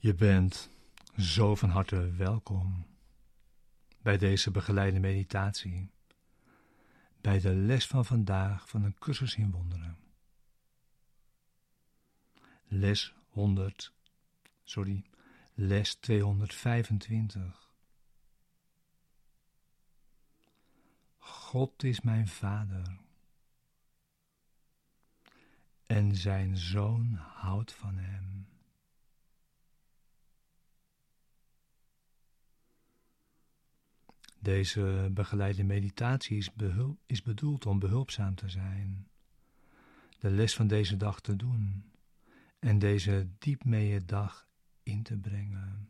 Je bent zo van harte welkom bij deze begeleide meditatie, bij de les van vandaag van een cursus in wonderen. Les 100, sorry, les 225. God is mijn vader en zijn zoon houdt van hem. Deze begeleide meditatie is, is bedoeld om behulpzaam te zijn, de les van deze dag te doen en deze diepmeeë dag in te brengen.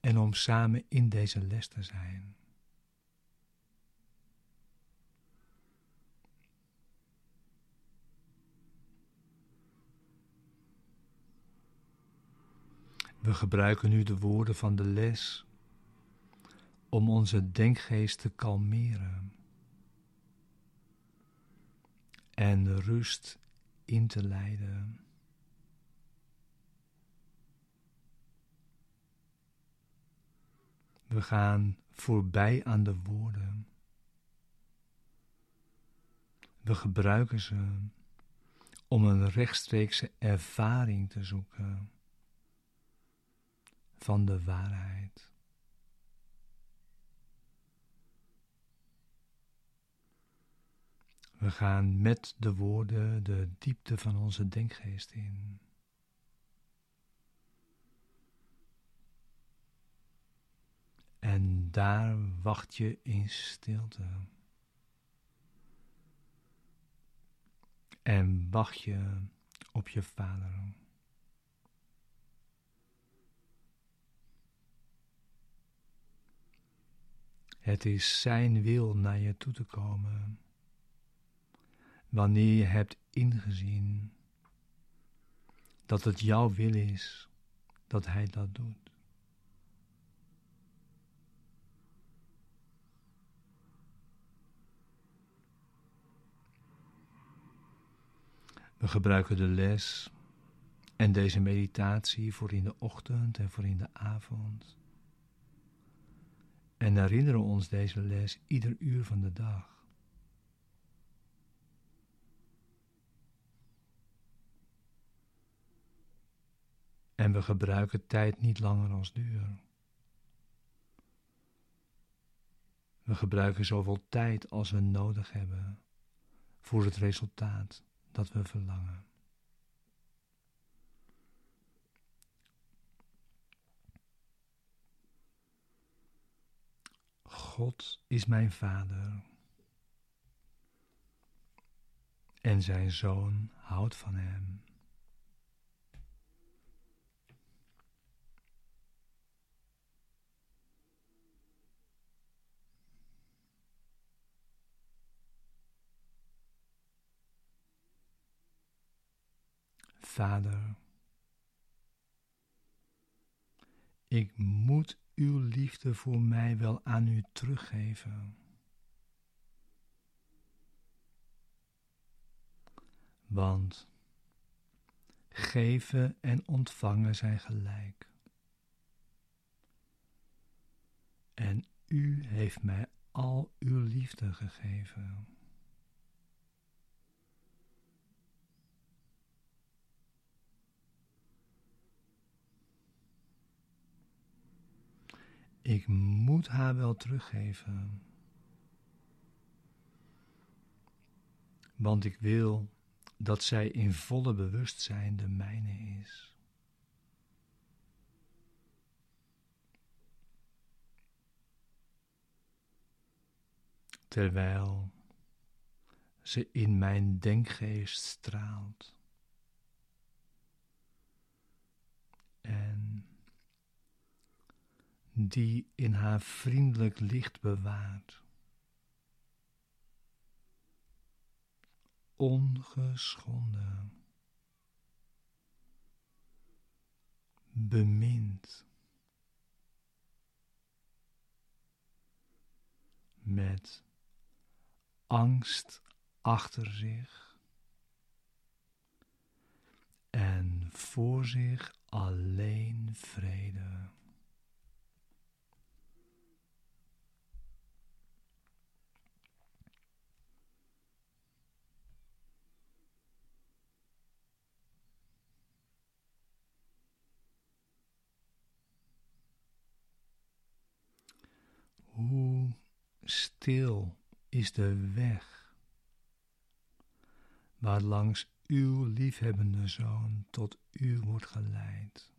En om samen in deze les te zijn. We gebruiken nu de woorden van de les om onze denkgeest te kalmeren en rust in te leiden. We gaan voorbij aan de woorden. We gebruiken ze om een rechtstreekse ervaring te zoeken van de waarheid. We gaan met de woorden de diepte van onze denkgeest in. En daar wacht je in stilte. En wacht je op je vader. Het is Zijn wil naar je toe te komen. Wanneer je hebt ingezien dat het jouw wil is dat Hij dat doet. We gebruiken de les en deze meditatie voor in de ochtend en voor in de avond en herinneren ons deze les ieder uur van de dag. En we gebruiken tijd niet langer als duur. We gebruiken zoveel tijd als we nodig hebben voor het resultaat dat we verlangen. God is mijn vader. En zijn zoon houdt van hem. Vader, ik moet uw liefde voor mij wel aan u teruggeven. Want geven en ontvangen zijn gelijk. En u heeft mij al uw liefde gegeven. Ik moet haar wel teruggeven. Want ik wil dat zij in volle bewustzijn de mijne is. Terwijl ze in mijn denkgeest straalt. Die in haar vriendelijk licht bewaart. Ongeschonden. Bemind. Met angst achter zich en voor zich alleen vrede. Stil is de weg waar langs uw liefhebbende zoon tot u wordt geleid.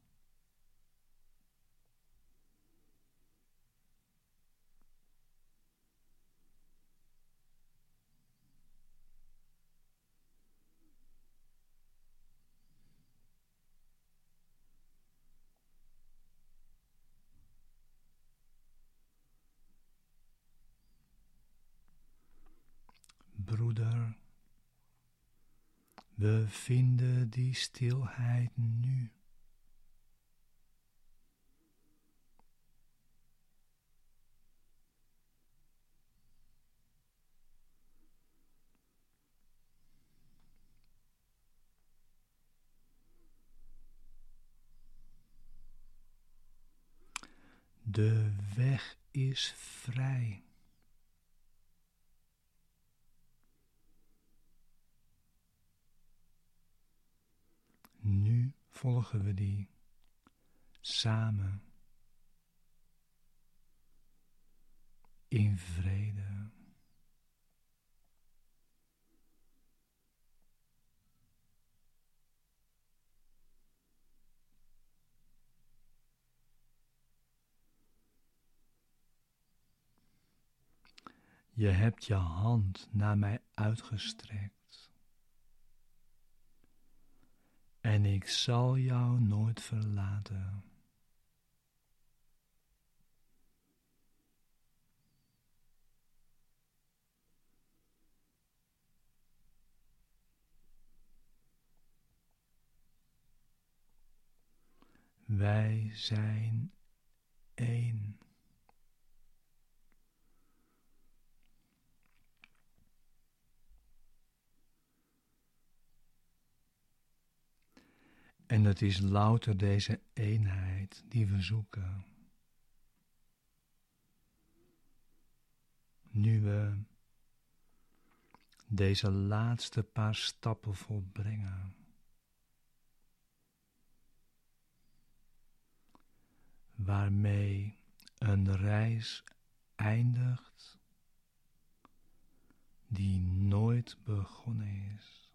Broeder. We vinden die stilheid nu. De weg is vrij. Nu volgen we die samen in vrede. Je hebt je hand naar mij uitgestrekt. En ik zal jou nooit verlaten. Wij zijn één. En het is louter deze eenheid die we zoeken. Nu we deze laatste paar stappen volbrengen. Waarmee een reis eindigt die nooit begonnen is.